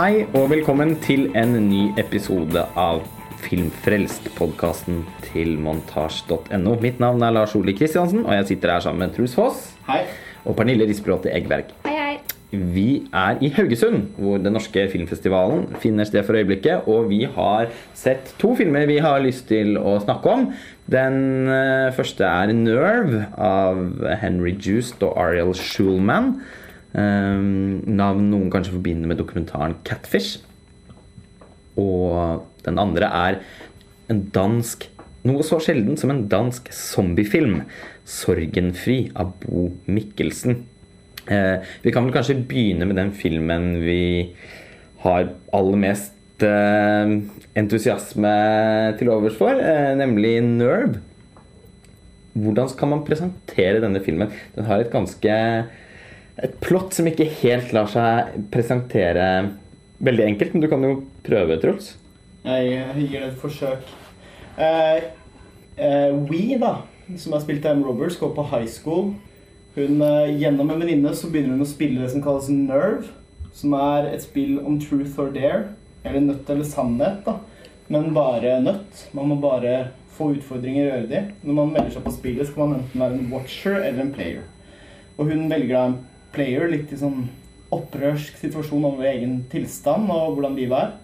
Hei og velkommen til en ny episode av Filmfrelst, podkasten til montasj.no. Mitt navn er Lars Ole Kristiansen, og jeg sitter her sammen med Truls Foss Hei. og Pernille Risbråte Eggberg. Hei, hei. Vi er i Haugesund, hvor den norske filmfestivalen finner sted for øyeblikket. Og vi har sett to filmer vi har lyst til å snakke om. Den eh, første er 'Nerve' av Henry Joost og Ariel Schulman. Um, navn noen kanskje forbinder med dokumentaren 'Catfish'. Og den andre er en dansk Noe så sjelden som en dansk zombiefilm. 'Sorgenfri' av Bo Mikkelsen. Eh, vi kan vel kanskje begynne med den filmen vi har aller mest eh, entusiasme til overs for, eh, nemlig 'Nerve'. Hvordan skal man presentere denne filmen? Den har et ganske et plott som ikke helt lar seg presentere veldig enkelt, men du kan jo prøve, Truls. Jeg gir det et forsøk. Uh, We, da, som har spilt Am Roberts, går på high school. Hun, uh, Gjennom en venninne så begynner hun å spille det som kalles Nerve. Som er et spill om truth or dare. Eller nødt eller sannhet, da. Men bare nødt. Man må bare få utfordringer og gjøre de. Når man melder seg på spillet, skal man enten være en watcher eller en player. Og hun velger da en player litt i sånn opprørsk situasjon over egen tilstand og hvordan livet er.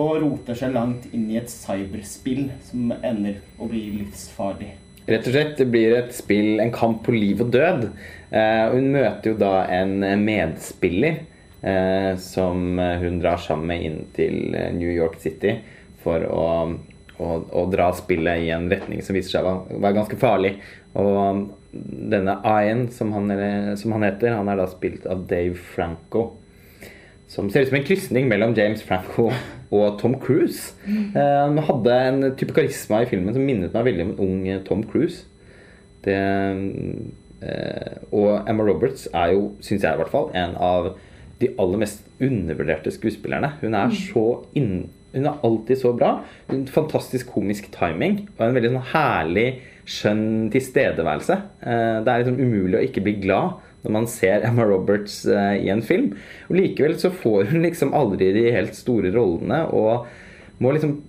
Og roter seg langt inn i et cyberspill som ender å bli livsfarlig. Rett og slett, Det blir et spill, en kamp på liv og død. Eh, hun møter jo da en medspiller eh, som hun drar sammen med inn til New York City for å, å, å dra spillet i en retning som viser seg å være ganske farlig. Og denne Ian, som han, som han heter, han er da spilt av Dave Franco. Som ser ut som en krysning mellom James Franco og Tom Cruise. Eh, han hadde en type karisma i filmen som minnet meg veldig om en ung Tom Cruise. Det, eh, og Emma Roberts er jo, syns jeg i hvert fall, en av de aller mest undervurderte skuespillerne. Hun er så inn, hun er alltid så bra. En fantastisk komisk timing og en veldig sånn herlig, skjønn tilstedeværelse. Eh, det er liksom umulig å ikke bli glad når man ser Emma Roberts uh, i en film. Og Likevel så får hun liksom aldri de helt store rollene og må liksom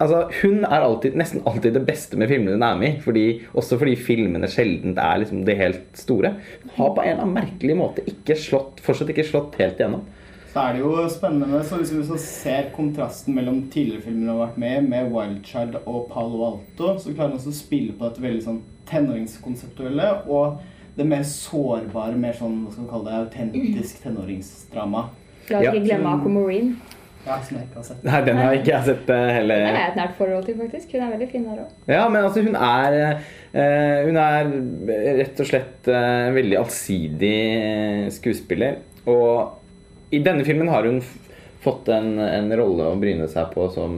Altså, Hun er alltid, nesten alltid det beste med filmene hun er med i. Fordi, også fordi filmene sjelden er liksom det helt store. Hun har på en eller annen merkelig måte ikke slått, fortsatt ikke slått helt igjennom. Så er det jo spennende så hvis vi ser kontrasten mellom tidligere filmer har vært med med Wild Child og Palo Alto, så klarer han også å spille på dette veldig sånn tenåringskonseptuelle. og det mer sårbare, mer sånn hva skal vi kalle det, autentisk tenåringsdrama. La oss ikke glemme Aquamarine. Ja, som jeg ikke har sett. Nei, den har ikke jeg sett uh, heller. Den har jeg et nært forhold til, faktisk. Hun er veldig fin her òg. Ja, men altså, hun er uh, Hun er rett og slett uh, en veldig allsidig skuespiller. Og i denne filmen har hun fått en, en rolle å bryne seg på som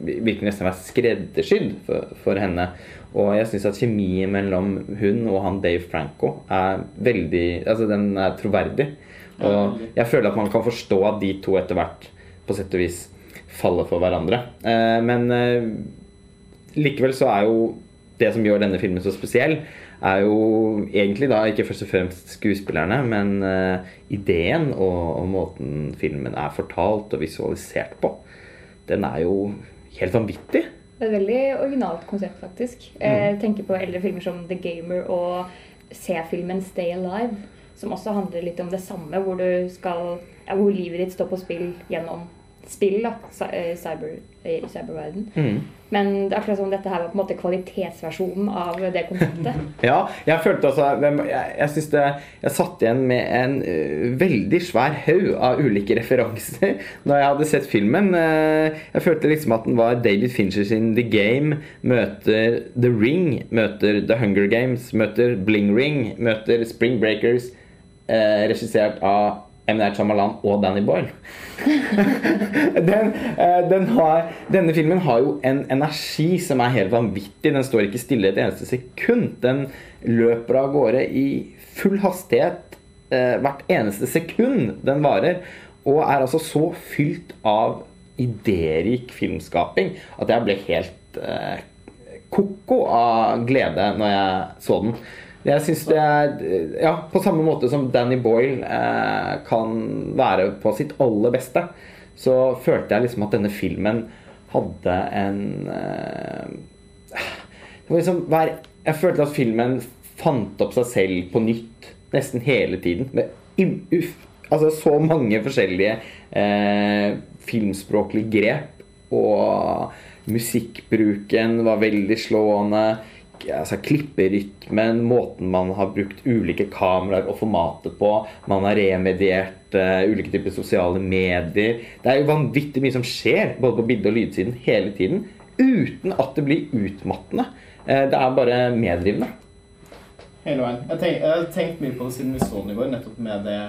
virker nesten er skreddersydd for, for henne. Og jeg syns at kjemien mellom hun og han Dave Franco er veldig Altså, den er troverdig. Og jeg føler at man kan forstå at de to etter hvert på sett og vis faller for hverandre. Men likevel så er jo det som gjør denne filmen så spesiell, er jo egentlig da ikke først og fremst skuespillerne, men ideen og, og måten filmen er fortalt og visualisert på. Den er jo helt vanvittig. Det er et veldig originalt konsept, faktisk. Jeg tenker på eldre filmer som The Gamer og C-filmen Stay Alive, som også handler litt om det samme, hvor, skal, ja, hvor livet ditt står på spill gjennom spill da, i cyber, cyberverden. Mm. Men det er akkurat som dette her var på en måte kvalitetsversjonen av det konseptet. ja, jeg følte altså Jeg, jeg synes det Jeg satt igjen med en uh, veldig svær haug av ulike referanser når jeg hadde sett filmen. Uh, jeg følte liksom at den var David Fincher sin The Game møter The Ring, møter The Hunger Games, møter Bling Ring, møter Spring Breakers, uh, regissert av Night Shyamalan og Danny Boyle. den, den har, denne filmen har jo en energi som er helt vanvittig. Den står ikke stille et eneste sekund. Den løper av gårde i full hastighet hvert eneste sekund den varer. Og er altså så fylt av idérik filmskaping at jeg ble helt ko-ko av glede når jeg så den. Jeg synes det er Ja, på samme måte som Danny Boyle eh, kan være på sitt aller beste, så følte jeg liksom at denne filmen hadde en eh, Det var liksom hver, Jeg følte at filmen fant opp seg selv på nytt nesten hele tiden. Med uff, altså så mange forskjellige eh, filmspråklige grep. Og musikkbruken var veldig slående. Altså, klipperytmen, måten man har brukt ulike kameraer og formater på. Man har remediert uh, ulike typer sosiale medier. Det er jo vanvittig mye som skjer, både på bilde- og lydsiden, hele tiden. Uten at det blir utmattende. Uh, det er bare medrivende. Hele veien. Jeg, tenk, jeg har tenkt mye på det siden vi så den i går, nettopp med det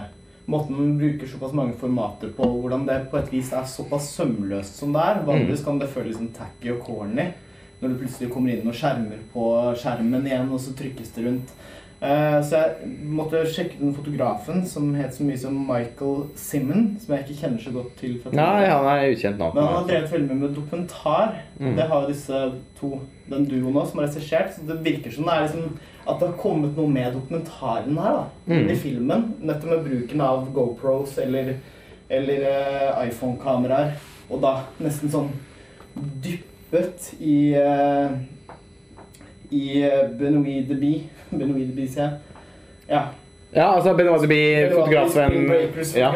Måten man bruker såpass mange formater på, hvordan det på et vis er såpass sømløst som det er. Vanligvis kan det føles liksom tacky og corny når du plutselig kommer inn og skjermer på skjermen igjen, og så trykkes det rundt. Eh, så jeg måtte sjekke den fotografen som het så mye som Michael Simmon. som jeg ikke kjenner så godt til. Nei, han er ukjent nå. Men han har drevet veldig mye med dokumentar. Mm. Det har jo disse to, den duoen òg, som har regissert. Så det virker som det er liksom at det har kommet noe med dokumentaren her, da. Mm. I filmen. Nettopp med bruken av GoPros eller, eller uh, iPhone-kameraer. Og da nesten sånn dyppet i uh, I eh, Benoit de Bie. Benoit de Bie, sier jeg. Ja. Ja, altså Benoit Deby, fotografen ja.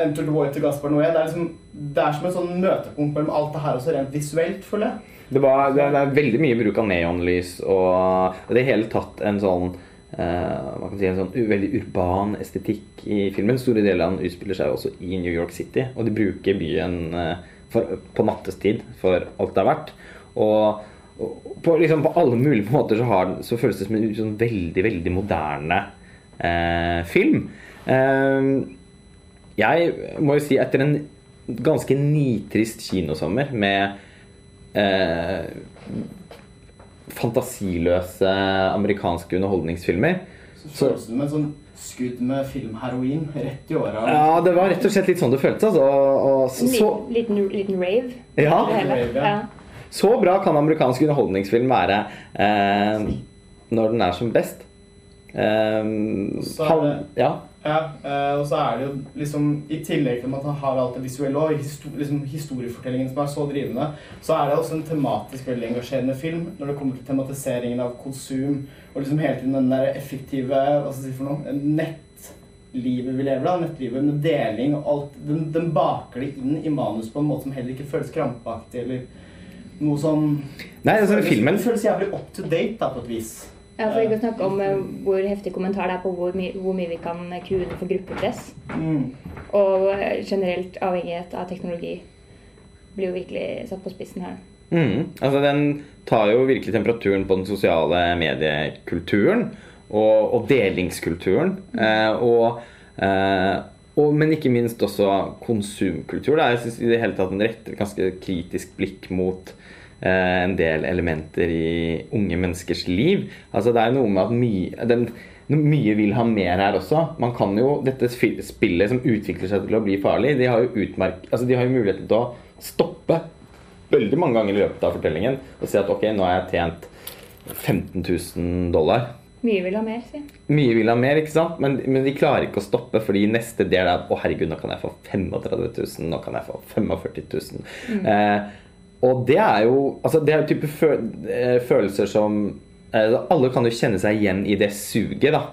Enter the Water, Gaspar Noé. Det liksom, det er som et sånn møtepunkt mellom alt det her også rent visuelt, føler jeg. Det, var, det, er veldig mye bruk av neonlys og det hele tatt en sånn man hva kan si, en sånn veldig urban estetikk i filmen. Store deler av den utspiller seg også i New York City, og de bruker byen eh, for, på nattestid for alt det er verdt. Og, og på, liksom, på alle mulige måter så, har, så føles det som en sånn veldig, veldig moderne eh, film. Eh, jeg må jo si etter en ganske nitrist kinosommer med eh, fantasiløse amerikanske underholdningsfilmer. Så føles det som en sånn skudd med filmheroin rett i åra. Ja, det var rett og slett litt sånn det føltes. Altså. Og, og så, liten, liten, liten rave. Ja. Rave, ja. ja. så bra kan amerikansk underholdningsfilm være eh, når den er som best. Eh, Så er han, det- ja. Ja, eh, og så er det jo liksom I tillegg til at han har alt det visuelle og liksom historiefortellingen som er så drivende, så er det også en tematisk veldig engasjerende film når det kommer til tematiseringen av konsum og liksom hele tiden den der effektive Hva skal jeg si for noe? Nettlivet vi lever, da. Nettlivet med deling og alt. Den, den baker det inn i manus på en måte som heller ikke føles krampaktig eller noe sånn Nei, altså filmen føles jævlig up to date, da, på et vis. Ja, for ikke å snakke om eh, hvor heftig kommentar det er på hvor, my hvor mye vi kan kue for gruppepress. Mm. Og eh, generelt avhengighet av teknologi blir jo virkelig satt på spissen her. Mhm. Altså Den tar jo virkelig temperaturen på den sosiale mediekulturen og, og delingskulturen. Eh, og, eh, og, men ikke minst også konsumkultur. Da. Jeg syns i det hele tatt den retter et ganske kritisk blikk mot en del elementer i unge menneskers liv. Altså Det er noe med at mye den, mye vil ha mer her også. Man kan jo, Dette spillet som utvikler seg til å bli farlig, de har jo, utmerk, altså de har jo muligheten til å stoppe veldig mange ganger i løpet av fortellingen og si at ok, nå har jeg tjent 15 000 dollar. Mye vil ha mer, si. Mye vil ha mer, ikke sant? Men, men de klarer ikke å stoppe, fordi neste del er å herregud, nå kan jeg få 35 000, nå kan jeg få 45 000. Eh, og det er jo altså det er jo type fø eh, følelser som eh, Alle kan jo kjenne seg igjen i det suget, da.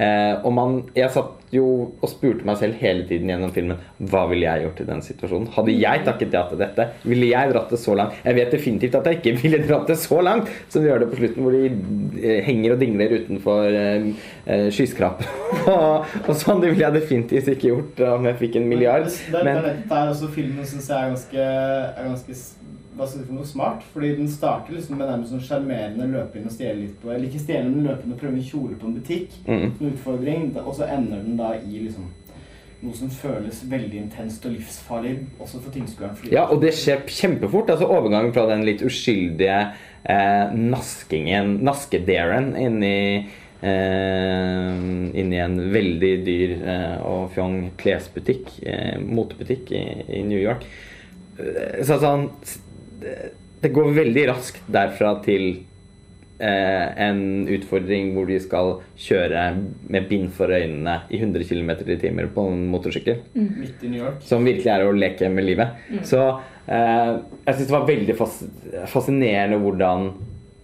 Eh, og man, jeg satt jo og spurte meg selv hele tiden gjennom filmen hva ville jeg gjort i den situasjonen. Hadde jeg takket ja til dette? Ville jeg dratt det så langt? Jeg vet definitivt at jeg ikke ville dratt det så langt som de gjør det på slutten, hvor de eh, henger og dingler utenfor eh, eh, skyskraper. og, og sånn det ville jeg definitivt ikke gjort om jeg fikk en milliard. Det, det, Men det, det er også filmen synes jeg er ganske, er ganske hva skal jeg si for noe smart. Fordi den starter liksom med nærmest sånn sjarmerende løpe inn og stjele litt på Eller ikke stjele, men løpe inn og prøve en kjole på en butikk. mm, En utfordring. Og så ender den da i liksom noe som føles veldig intenst og livsfarlig også for tilskueren. Ja, og det skjer kjempefort. altså Overgangen fra den litt uskyldige eh, naskingen, naske-Darren, inn i eh, inn i en veldig dyr eh, og fjong klesbutikk, eh, motebutikk i, i New York. Eh, Så sånn det, går veldig raskt derfra til eh, en utfordring hvor de skal kjøre med bind for øynene i 100 km i timer på en motorsykkel. Midt i New York. Som virkelig er å leke med livet. Så eh, jeg syns det var veldig fas fascinerende hvordan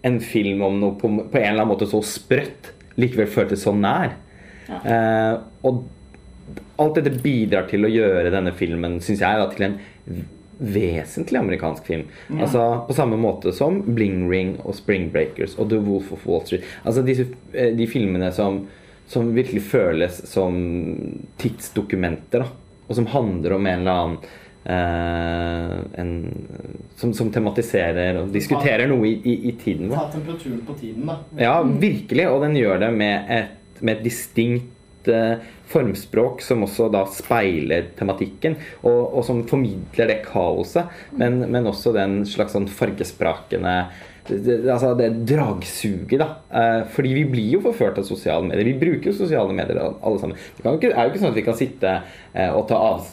en film om noe på, på en eller annen måte så sprøtt likevel føltes så nær. Eh, og alt dette bidrar til å gjøre denne filmen, syns jeg, da, til en vesentlig amerikansk film. Altså På samme måte som Bling Ring og Spring Breakers og The Wolf of Wall Street. Altså disse, eh, De filmene som, som virkelig føles som tidsdokumenter, da. Og som handler om en eller annen eh, en, som, som tematiserer og diskuterer noe i, i, i tiden vår. Ta temperaturen på tiden, da. Ja, virkelig. Og den gjør det med et, med et distinkt eh, formspråk som også da speiler tematikken, og, og som formidler det kaoset, men, men også den slags sånn fargesprakende det, det, altså det dragsuget, da. Eh, fordi vi blir jo forført av sosiale medier. Vi bruker jo sosiale medier alle sammen. Det kan jo ikke, er jo ikke sånn at vi kan sitte eh, og ta, av,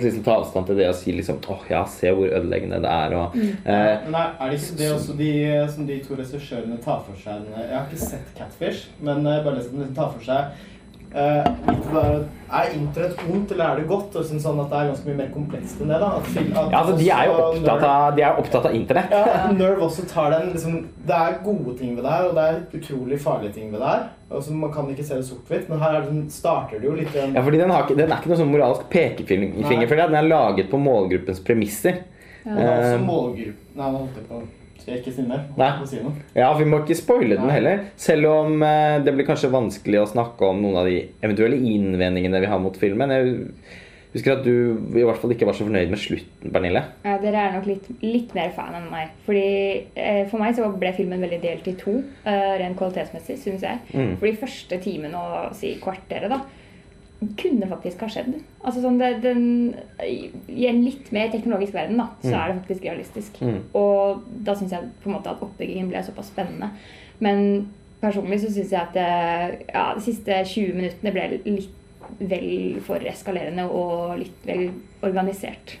liksom, ta avstand til det og si liksom åh ja, se hvor ødeleggende det er. Og, eh, Men er, er det det også de, som de to regissørene tar for seg Jeg har ikke sett Catfish, men jeg bare liksom, de tar for seg eh, Er internett ondt, eller er det godt? Og synes at det er ganske mye mer komplekst enn det. da at, film- at ja, altså, de er jo opptatt av, de er opptatt av internett. ja, Nerve også tar den liksom, Det er gode ting ved det her, og det er utrolig farlige ting ved det her. Altså, man kan ikke se det sort-hvitt, men her er det, sånn- starter det jo litt igjen Ja, fordi den, har ikke, den er ikke noe sånn moralsk pekefinger. For Den er laget på målgruppens premisser. Er også Eh, målgruppen Nei, nå holdt jeg på Skal jeg ikke si? Nei. Noe? Ja, Vi må ikke spoile den heller. Selv om eh, det blir kanskje vanskelig å snakke om noen av de eventuelle innvendingene vi har mot filmen. Jeg husker at du i hvert fall ikke var så fornøyd med slutten, Pernille. Ja, dere er nok litt, litt mer fan enn meg. Fordi eh, For meg så ble filmen veldig delt i to, eh, rent kvalitetsmessig, syns jeg. Mm. Fordi første timen og si kvarteret, da, kunne faktisk ha skjedd. Altså sånn det, den, I en litt mer teknologisk verden, da, så Mm. er det faktisk realistisk. Mm. Og da syns jeg på en måte at oppbyggingen ble såpass spennende. Men personlig så syns jeg at det, ja, de siste 20 minuttene ble litt vel for eskalerende og litt vel organisert.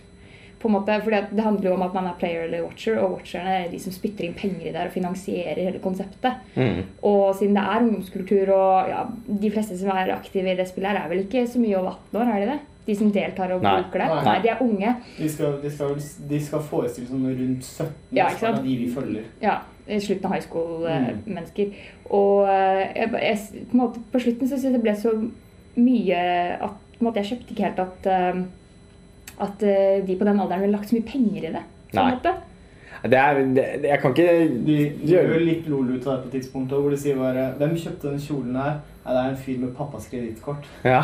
På en måte, fordi Det handler jo om at man er player eller watcher, og watcherne er de som spytter inn penger i det og finansierer hele konseptet. Mm. Og siden det er ungdomskultur, og ja, de fleste som er aktive i det spillet, her er vel ikke så mye over 18 år, er de det? De som deltar og Nei. bruker det? Nei. Nei, de er unge. De skal, de skal, de skal forestille som rundt 17 Ja, ikke sant? av de vi følger. Ja, i slutten av high Mm. school-mennesker. Og eh, jeg, jeg, på, en måte, på slutten så syns jeg det ble så mye at på en måte, Jeg kjøpte ikke helt at eh, at eh, de på den alderen ville lagt så mye penger i det. På Nei. en måte. Det er det, Jeg kan ikke De, de gjør jo litt lol ut av det på tidspunktet, hvor de sier bare Hvem kjøpte den kjolen her? Nei, det er en fyr med pappas kredittkort. Ja.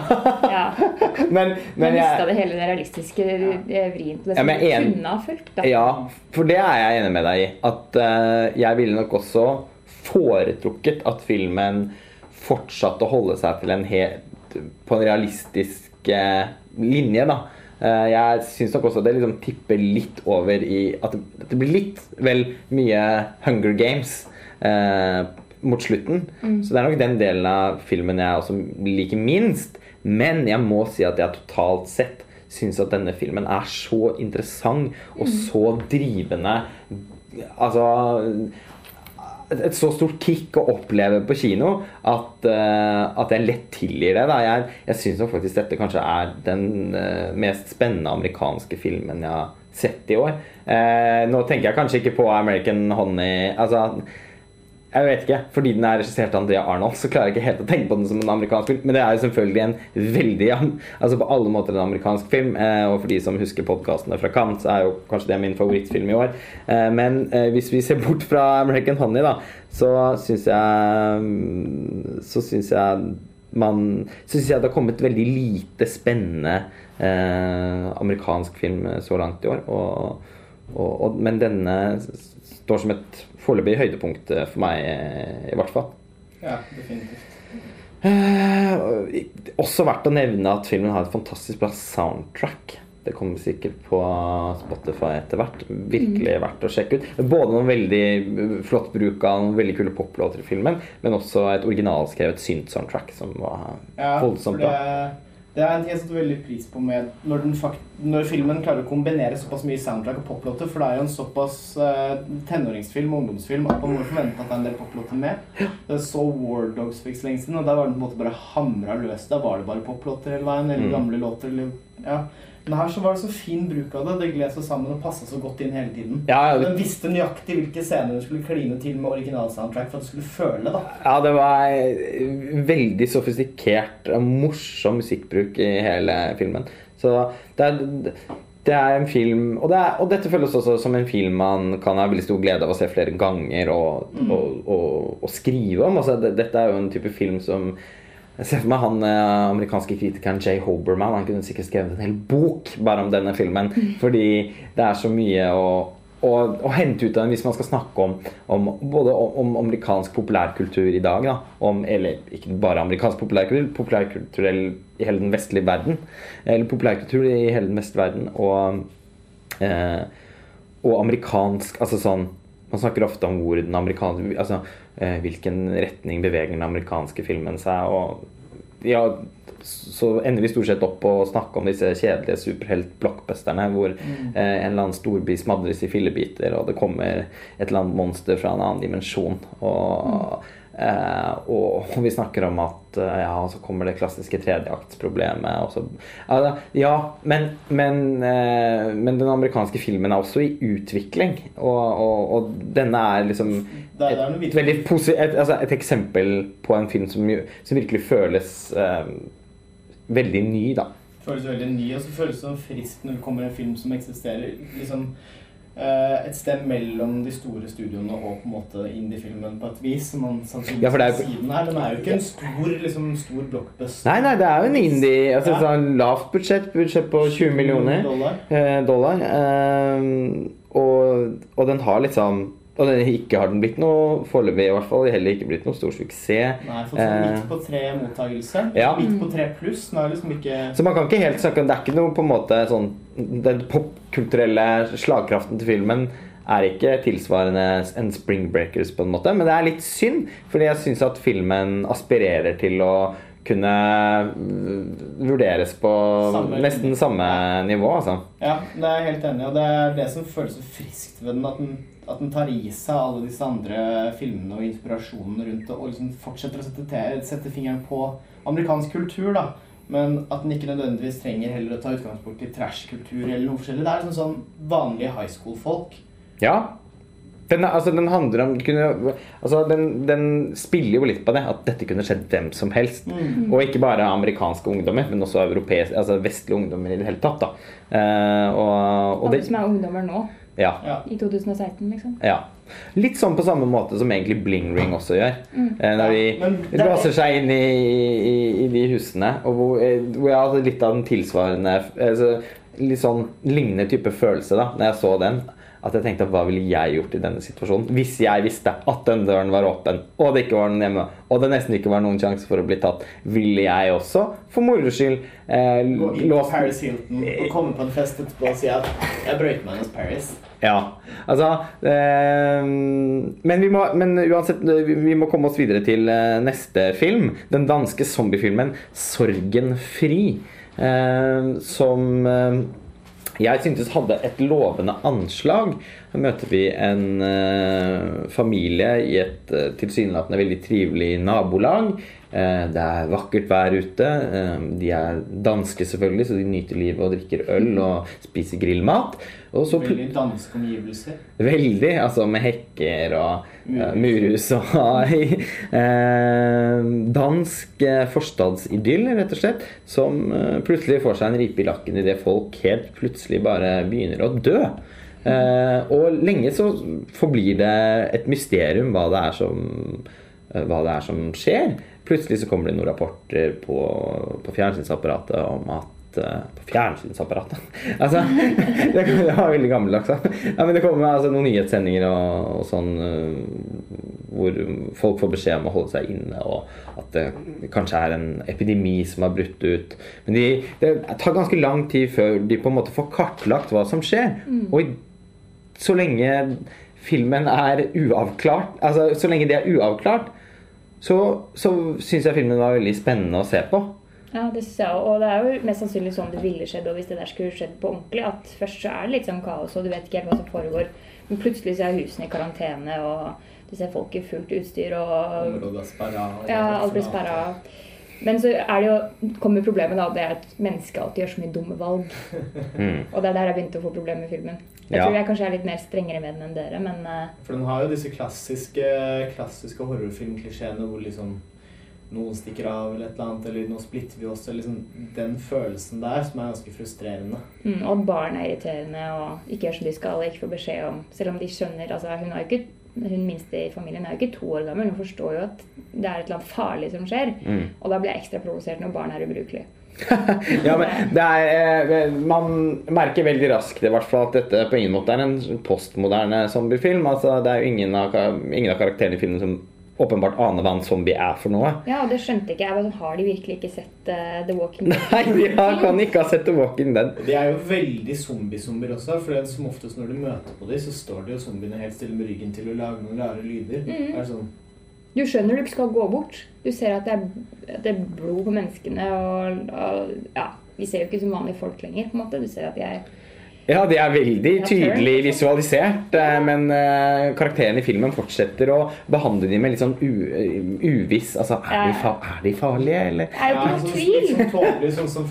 Ja. men, Men jeg mista det hele det realistiske ja. vrien på det som ja, en- kunne ha fulgt. Da. Ja, for det er jeg enig med deg i. At uh, jeg ville nok også foretrukket at filmen fortsatte å holde seg til en helt på en realistisk uh, linje, da. Eh, jeg syns nok også det liksom tipper litt over i At det, at blir litt vel mye Hunger Games eh, mot slutten. Så det er nok den delen av filmen jeg også liker minst. Men jeg må si at jeg totalt sett syns at denne filmen er så interessant og så drivende. Altså et, et så stort kick å oppleve på kino at, uh, at jeg lett tilgir det. Da. Jeg, jeg syns faktisk dette kanskje er den uh, mest spennende amerikanske filmen jeg har sett i år. Uh, nå tenker jeg kanskje ikke på American Honey altså, jeg vet ikke, Fordi den er regissert av Andrea Arnold, så klarer jeg ikke helt å tenke på den som en amerikansk film. Men det er jo selvfølgelig en veldig altså på alle måter en amerikansk film. Eh, og for de som husker podkastene fra Cannes, så er jo kanskje det min favorittfilm i år. Eh, men eh, hvis vi ser bort fra American Honey, da, så syns jeg Så syns jeg man Syns jeg det har kommet veldig lite spennende amerikansk film så langt i år. Og, og, og, men denne står som et foreløpig høydepunkt eh, for meg, eh, i hvert fall. Ja, definitivt. Eh, også verdt å nevne at filmen har et fantastisk bra soundtrack. Det kommer sikkert på Spotify etter hvert. Virkelig verdt å sjekke ut. Både noen veldig eh, flott bruk av noen veldig kule poplåter i filmen, men også et originalskrevet synt-soundtrack som var Ja, voldsomt bra. Det er en ting jeg setter veldig pris på med når, den fakt når filmen klarer å kombinere såpass mye soundtrack og poplåter, for det er jo en såpass uh, tenåringsfilm og ungdomsfilm at man må forvente at det er en del poplåter med. Det så War Dogs for ikke så lenge siden, og der var den på en måte bare hamra løs. Da var det bare poplåter hele veien, eller Mm. gamle låter, eller ja. Men her så var det så fin bruk av det. Det gled seg sammen og passa så godt inn hele tiden. Ja, ja, Den visste nøyaktig hvilke scener du skulle kline til med originalsoundtrack for at du skulle føle, da. Ja, det var eh, veldig sofistikert og morsom musikkbruk i hele filmen. Så det er, det er en film og, det er, og dette føles også som en film man kan ha veldig stor glede av å se flere ganger og, og, og, og skrive om. Altså, dette er jo en type film som jeg ser for meg han eh, amerikanske kritikeren Jay Hoberman. Han kunne sikkert skrevet en hel bok bare om denne filmen. Fordi det er så mye å, å, å hente ut av den hvis man skal snakke om, om både om, amerikansk populærkultur i dag. Da, om, eller ikke bare amerikansk populærkultur, populærkulturell i hele den vestlige verden. Eller populærkultur i hele den vestlige verden. Og, eh, og amerikansk Altså sånn Man snakker ofte om hvor den amerikanske Altså eh, hvilken retning beveger den amerikanske filmen seg. Og ja, så ender vi stort sett opp på å snakke om disse kjedelige superhelt-blockbusterne hvor eh, en eller annen storby smadres i fillebiter, og det kommer et eller annet monster fra en annen dimensjon. Og, eh, og, og vi snakker om at eh, ja, så kommer det klassiske tredjeaktsproblemet. så- Altså, ja, men, men, eh, men den amerikanske filmen er også i utvikling, og, og, og denne er liksom et, et, et, altså et eksempel på en film som, som virkelig føles eh, veldig ny, da. føles veldig ny, og så føles det som friskt når det kommer en film som eksisterer liksom eh, et sted mellom de store studioene og på en måte indie-filmen på et vis. Som man Ja, for det er- siden her, den er. Er jo ikke en stor, liksom, stor blockbuster. Nei, nei, det er jo en indie altså Ja. sånn Lavt budsjett, budsjett på 20 millioner dollar. eh, dollar. Eh, og, og den har liksom Og den ikke har den blitt noe foreløpig, i hvert fall. Heller ikke blitt noe stor suksess. Nei, fått sånn Eh, midt på tre mottakelse. Ja. Midt på tre pluss. Nå er liksom ikke Så man kan ikke helt snakke om Det er ikke noe på en måte sånn Den popkulturelle slagkraften til filmen er ikke tilsvarende en Spring Breakers, på en måte. Men det er litt synd, fordi jeg syns at filmen aspirerer til å kunne mm, vurderes på Samme- nesten samme nivå, altså. Ja, det er jeg helt enig i. Og det er det som føles så friskt ved den. At den, at den tar i seg alle disse andre filmene og inspirasjonene rundt det, og liksom fortsetter å sette, sette fingeren på amerikansk kultur, da. Men at den ikke nødvendigvis trenger heller å ta utgangspunkt i trash-kultur eller noe forskjellig. Det er liksom sånn vanlige high school-folk. Ja. Den, altså, den handler om kunne, altså, den, den spiller jo litt på det, at dette kunne skjedd hvem som helst. Mm. Og ikke bare amerikanske ungdommer, men også altså vestlige ungdommer i det hele tatt. Da. Uh, og, og Alle det, som er ungdommer nå, ja, Ja. i 2016, liksom. ja. Litt sånn på samme måte som egentlig Bling Ring også gjør. Mm. når de men det er- seg inn i, i, i de husene. Og hvor, eh, hvor jeg hadde litt av den tilsvarende altså, Litt sånn lignende type følelse da når jeg så den. At jeg tenkte hva ville jeg gjort i denne situasjonen? Hvis jeg visste at den døren var åpen, og det ikke var noen hjemme, og det nesten ikke var noen sjanse for å bli tatt, ville jeg også for moro skyld eh, Gå inn på Paris Hilton og komme på en fest etterpå og si at jeg brøyt meg hos Paris. Ja, altså eh, men, vi må, men uansett, vi vi må komme oss videre til eh, neste film. Den danske zombiefilmen 'Sorgen fri'. Eh, som eh, jeg syntes hadde et lovende anslag. Her møter vi en eh, familie i et eh, tilsynelatende veldig trivelig nabolag. Eh, det er vakkert vær ute. Eh, de er danske, selvfølgelig, så de nyter livet og drikker øl og spiser grillmat. Så Veldig danske omgivelser. Veldig. Altså med hekker og uh, murhus og eh, Dansk eh, forstadsidyll, rett og slett. Som eh, plutselig får seg en ripe i lakken idet folk helt plutselig bare begynner å dø. Eh, og lenge så forblir det et mysterium hva det er som, eh, det er som skjer. Plutselig så kommer det noen rapporter på, på fjernsynsapparatet om at eh, På fjernsynsapparatet? altså, det, var veldig gammeldags. Ja, men det kommer altså, noen nyhetssendinger og, og sånn eh, hvor folk får beskjed om å holde seg inne, og at det kanskje er en epidemi som har brutt ut. Men de, det tar ganske lang tid før de på en måte får kartlagt hva som skjer. Og så lenge filmen er uavklart Altså, så lenge det er uavklart, så, så syns jeg filmen var veldig spennende å se på. Ja, det syns jeg òg. Og det er jo mest sannsynlig sånn det ville skjedd og hvis det der skulle skjedd på ordentlig. At først så er det litt sånn kaos, og du vet ikke helt hva som foregår. Men plutselig så er husene i karantene, og du ser folk i fullt utstyr og Området er sperra. Ja, alt blir sperra. Men så er det jo, kommer problemet da, det er at mennesket alltid gjør så mye dumme valg. Mm. Og det er der jeg begynte å få problemer med filmen. Jeg Ja. tror jeg kanskje er litt mer strengere med den enn dere, men eh, For den har jo disse klassiske, klassiske horrorfilmklisjeene hvor liksom noen stikker av eller et eller annet, eller nå splitter vi oss, eller liksom den følelsen der som er ganske frustrerende. mm, Og barn er irriterende og ikke gjør som de skal og ikke får beskjed om Selv om de skjønner altså Hun, har ikke, hun minste i familien er jo ikke to år gammel. Hun forstår jo at det er et eller annet farlig som skjer. Mm. Og da blir jeg ekstra provosert når barn er ubrukelige. Ja, men det er, eh, Man merker veldig raskt i hvert fall at dette på ingen måte er en postmoderne zombiefilm. Altså, det er jo ingen av, ingen av karakterene i filmen som åpenbart aner hva en zombie er for noe. Ja, og det skjønte ikke jeg. Har de virkelig ikke sett uh, The Walking Dead? Nei, de har, kan ikke ha sett The Walking Dead. De er jo veldig zombie-zombier også, for det er som oftest når du møter på dem, så står de jo zombiene helt stille med ryggen til å lage noen rare lyder. Mhm. Det er sånn, Du skjønner du ikke skal gå bort. Du ser at det er, at det er blod på menneskene, og, og ja, vi ser jo ikke som vanlige folk lenger. på en måte. Du ser at de er Ja, de er veldig tydelig visualisert, eh, men karakteren karakterene i filmen fortsetter å behandle dem med litt sånn u, uviss Altså, er de, fa er de farlige, eller? Det er jo ja, ikke noe sånn, tvil! litt sånn tåpelig, sånn som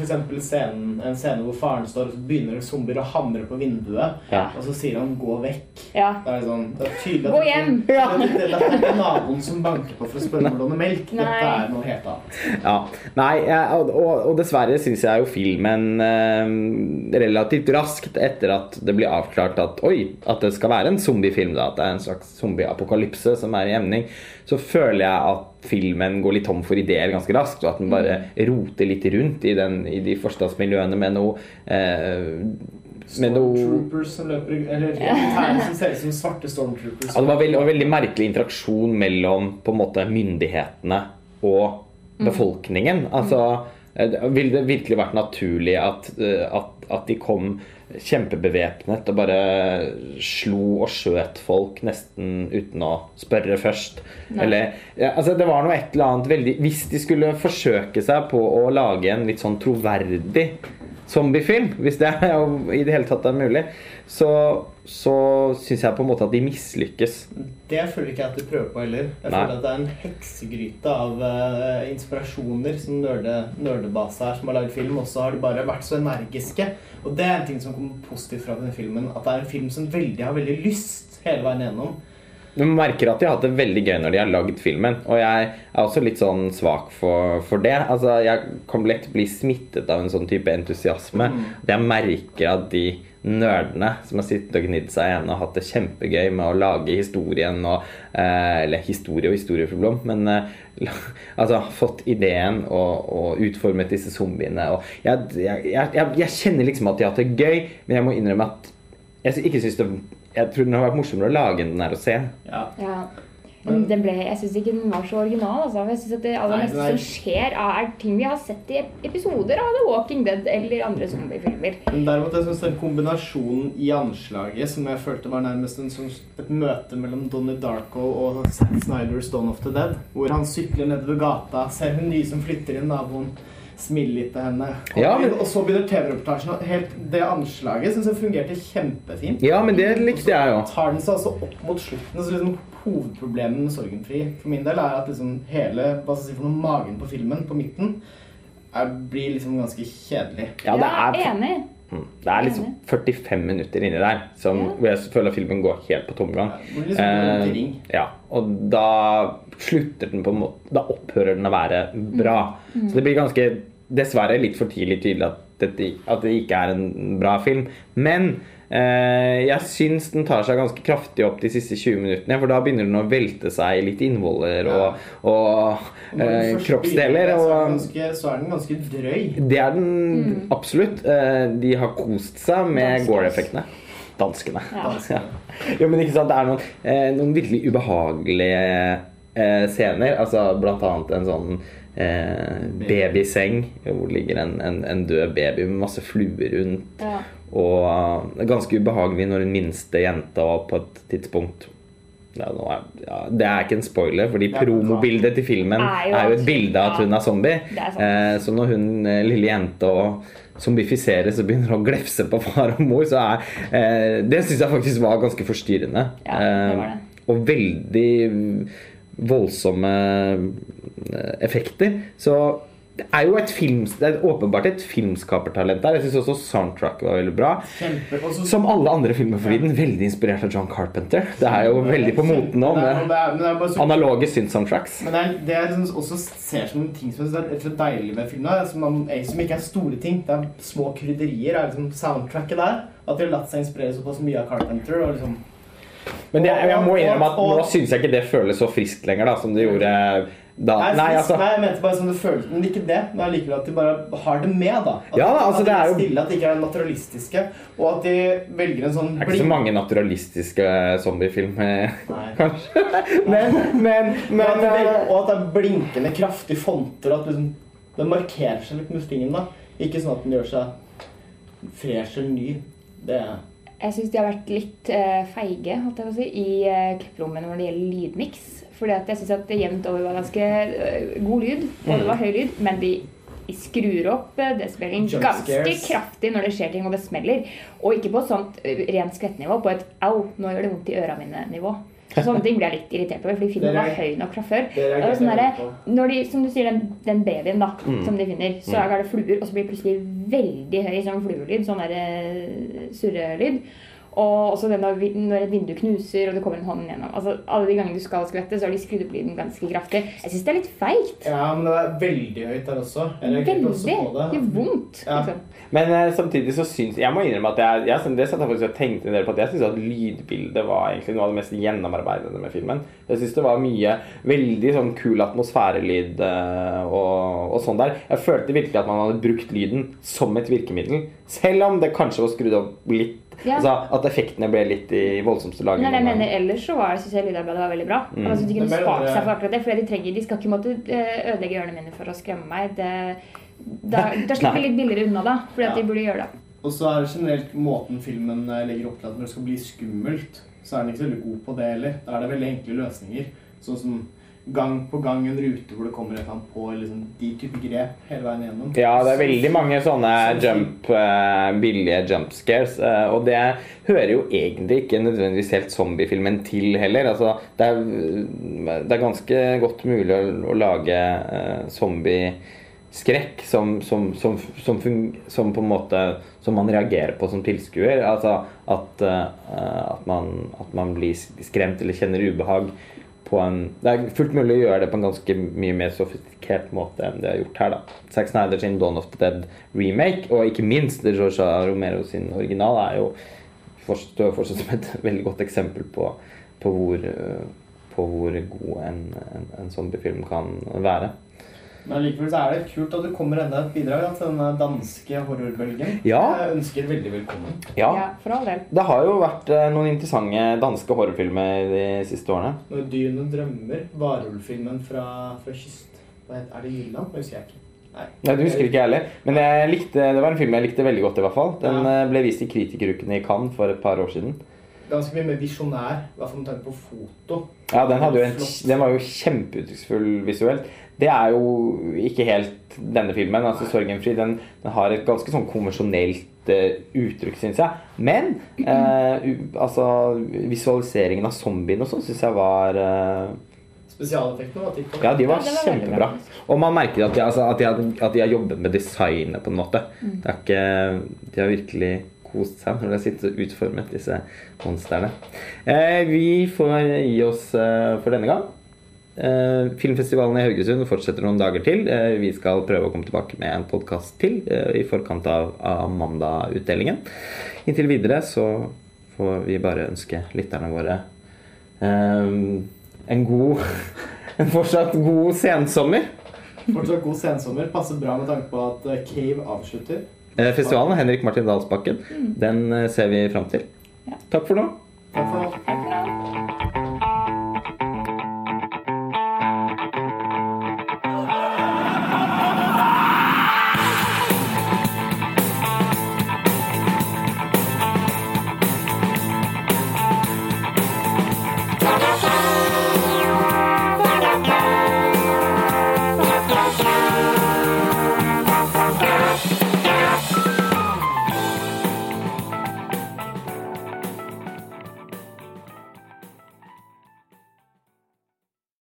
scenen, en scene hvor faren står og så begynner zombier å hamre på vinduet, Ja. og så sier han 'gå vekk'. Ja. Det er det sånn, det er tydelig at Gå det- hjem! Det er, det er ikke naboen som banker på for å spørre om å låne melk. Dette er noe helt annet. Ja. Nei, og, og, og dessverre syns jeg jo filmen eh, relativt raskt etter at det blir avklart at oi, at det skal være en zombiefilm, da, at det er en slags zombieapokalypse som er i emning, så føler jeg at filmen går litt tom for ideer ganske raskt, og at den bare roter litt rundt i, den, i de forstadsmiljøene med noe eh, Stormtroopers som løper Eller militære som ser ut som svarte stormtroopers. Ja, det var veldig, var veldig merkelig interaksjon mellom på en måte myndighetene og befolkningen. Altså, Ville det virkelig vært naturlig at, eh, at, at de kom kjempebevæpnet og bare slo og skjøt folk nesten uten å spørre først? Eller, ja, altså Det var noe et eller annet veldig Hvis de skulle forsøke seg på å lage en litt sånn troverdig zombiefilm, hvis det er, i det hele tatt er mulig, så, så syns jeg på en måte at de mislykkes. Det føler ikke jeg at du prøver på heller. Jeg Nei. føler at det er en heksegryte av uh, inspirasjoner som nerde, nerdebase her som har laget film, og så har de bare vært så energiske. Og det er en ting som kommer positivt fra denne filmen, at det er en film som veldig har veldig lyst hele veien gjennom. Du merker at de har hatt det veldig gøy når de har lagd filmen. Og jeg er også litt sånn svak for, for det. Altså, Jeg kan lett bli smittet av en sånn type entusiasme. Jeg merker at de nerdene som har sittet og gnidd seg igjen og hatt det kjempegøy med å lage historien og eh, Eller historie og historieproblem, men eh, altså fått ideen og, og utformet disse zombiene. Og jeg, jeg, jeg, jeg kjenner liksom at de har hatt det gøy, men jeg må innrømme at jeg ikke synes det Jeg tror den har vært morsommere å lage enn den er å se. Ja. Ja. Men den ble, jeg syns ikke den var så original. Altså. Jeg synes at Det aller meste som skjer, er ting vi har sett i episoder av The Walking Dead eller andre zombiefilmer. Men derimot jeg synes den kombinasjonen i anslaget som jeg følte var nærmest en som, et møte mellom Donnie Darko og Zack Snyders Dawn of the Dead, hvor han sykler nedover gata, ser hun nye som flytter inn, naboen smiler litt til henne. Og, Ja, men- og så begynner TV-reportasjen. Det anslaget syns jeg fungerte kjempefint. Ja, men det likte jeg jo. Så tar den seg altså opp mot slutten. Så liksom Hovedproblemet med Sorgenfri for min del er at liksom hele hva skal jeg si for noe, magen på filmen, på midten, er, blir liksom ganske kjedelig. Ja, det er, enig. Mm. det er liksom 45 minutter inni der som, Ja. hvor jeg føler at filmen går helt på tomgang. Blir liksom Eh, ja, og da slutter den på en måte Da opphører den å være bra. Så det blir ganske Dessverre litt for tidlig tydelig at, dette, at det ikke er en bra film. Men jeg syns den tar seg ganske kraftig opp de siste 20 minuttene. For da begynner den å velte seg i litt innvoller og, og eh, kroppsdeler. Og, så, er den ganske, så er den ganske drøy. Det er den absolutt. Eh, De har kost seg med Danskene. Gore-effektene. Danskene. Ja. Ja. Jo, men ikke sant, det er noen, eh, noen virkelig ubehagelige eh, scener. Altså blant annet en sånn eh, babyseng hvor det ligger en, en, en død baby med masse fluer rundt. Ja. Og eh, det er ganske ubehagelig når hun minste jenta på et tidspunkt ja, nå er, ja, Det er ikke en spoiler, fordi promobildet til filmen Er jo er jo et bilde av at hun er zombie. Er. Eh, så når hun eh, lille jenta zombifiseres og begynner å glefse på far og mor, så er eh, Det syns jeg faktisk var ganske forstyrrende. Ja, det var det. Eh, og veldig voldsomme eh, effekter. Så det er jo et film, det er åpenbart et filmskapertalent der. Jeg syns også soundtrack var veldig bra. Som alle andre filmer for tiden. Veldig inspirert av John Carpenter. Det er jo veldig på moten nå med analoge synth-soundtracks. Men det, er, det jeg også ser som ting som er rett og deilig med filmen, som, man, er- som ikke er store ting. Det er små krydderier. er liksom Soundtracket der. At de har latt seg inspirere såpass mye av Carpenter. Og liksom, Men det, jeg må innrømme at nå syns jeg ikke det føles så friskt lenger da, som det gjorde da. nei, Nei, altså. nei, jeg mente bare som det føles, men ikke det. Men allikevel at de bare har det med, da. At, Ja, altså, at det er jo- stille, at de ikke er naturalistiske, og at de velger en sånn Det er ikke så mange naturalistiske zombiefilmer, kanskje. Men, men, Men men at det, eh, og at det er blinkende, kraftige fonter. At liksom, den markerer seg litt med fingeren, da. Ikke sånn at den gjør seg fresh eller ny. Det er Jeg syns de har vært litt eh, feige si, i uh, klipprommet når det gjelder lydmiks. Fordi at jeg syns at det jevnt over var ganske eh, god lyd, og det var høy lyd, men de de skrur opp decibelen Jump ganske kraftig når det skjer ting og det smeller. Og ikke på et sånt eh, rent skvettnivå, på et 'au, nå gjør det vondt i øra mine'-nivå. Så Sånne ting blir jeg litt irritert over, fordi filmen var høy nok fra før. er jeg sånn derre- på. når de, som du sier, den, den babyen da, Mm. som de finner, så er det fluer, og så blir det plutselig veldig høy sånn fluelyd, sånn der eh, surrelyd. Og også det når et vindu knuser, og det kommer en hånd gjennom. Altså, alle de gangene du skal skvette, så har de skrudd opp lyden ganske kraftig. Jeg syns det er litt feigt. Ja, men det er veldig høyt der også. Veldig. også det. Det gjør vondt. Ja. Liksom. Men uh, samtidig så syns Jeg må innrømme at jeg, jeg, det satt jeg faktisk og tenkte en del på at jeg syns at lydbildet var egentlig noe av det mest gjennomarbeidede med filmen. Jeg syns det var mye veldig sånn kul atmosfærelyd uh, og, og sånn der. Jeg følte virkelig at man hadde brukt lyden som et virkemiddel. Selv om det kanskje var skrudd opp litt. Ja. Altså At effektene ble litt i voldsomste laget. Nei, jeg mener ellers så var, synes jeg lydarbeidet var veldig bra. Mm. Synes de kunne spart seg for akkurat det. For de, trenger, de skal ikke måtte eh, ødelegge ørene mine for å skremme meg. Det, da, da slipper vi litt billigere unna, da. Fordi at de burde gjøre det. Og så er det generelt måten filmen eh, legger opp til at når det skal bli skummelt, så er den ikke så veldig god på det heller. Da er det veldig enkle løsninger. Sånn som gang på gang en rute hvor det kommer et eller annet på, liksom de type grep hele veien gjennom. Ja, det er veldig mange sånne Sånn- jump, uh, billige jump scares. Uh, og det hører jo egentlig ikke nødvendigvis helt zombiefilmen til heller. Altså, det, er, det er ganske godt mulig å, å lage uh, zombieskrekk som, som, som, som, som på en måte Som man reagerer på som tilskuer. Altså at, uh, at, man, at man blir skremt eller kjenner ubehag på en Det er fullt mulig å gjøre det på en ganske mye mer sofistikert måte enn det er gjort her. da. Zack Snyder sin Dawn of the Dead remake, og ikke minst George Romero sin original, er jo fortsatt, fortsatt som et veldig godt eksempel på, på, hvor, øh, på hvor god en, en, en zombiefilm kan være. Men likevel så er det kult at du kommer enda et bidrag da, til den danske horrorbølgen. Ja. Jeg ønsker veldig velkommen. Ja, Ja, for all del. det har jo vært eh, noen interessante danske horrorfilmer de siste årene. Når dyrene drømmer, varulvfilmen fra, fra kyst... Hva heter, er det Jylland? Det husker jeg ikke. Nei. Nei, du husker ikke jeg heller. Men jeg likte, det var en film jeg likte veldig godt. i hvert fall. Den Ja. eh, ble vist i Kritikerukene i Cannes for et par år siden. Ganske mye mer visjonær, i hvert fall med tanke på foto. Ja, den, hadde jo en, den var jo kjempeuttrykksfull visuelt. Det er jo ikke helt denne filmen. altså Sorgenfri den, den har et ganske sånn konvensjonelt uh, uttrykk, syns jeg. Men uh, altså, visualiseringen av zombiene og sånn syns jeg var uh, Spesialeffektene var tipp. Ja, de var Ja, var kjempebra. Og man merker at de, altså, at, de har, at de har jobbet med designet, på en måte. Det er ikke, de har virkelig kost seg når de har sittet og utformet disse monstrene. Eh, vi får gi oss eh, for denne gang. Eh, filmfestivalen i Haugesund fortsetter noen dager til. Vi skal prøve å komme tilbake med en podkast til i forkant av, av mandag-utdelingen. Inntil videre så får vi bare ønske lytterne våre en god En fortsatt god sensommer. Fortsatt god sensommer. Passer bra med tanke på at Cave avslutter. Eh, Festivalen Henrik Martin Dalsbakken. Den eh, ser vi fram til. Ja. Takk for nå. Takk for nå.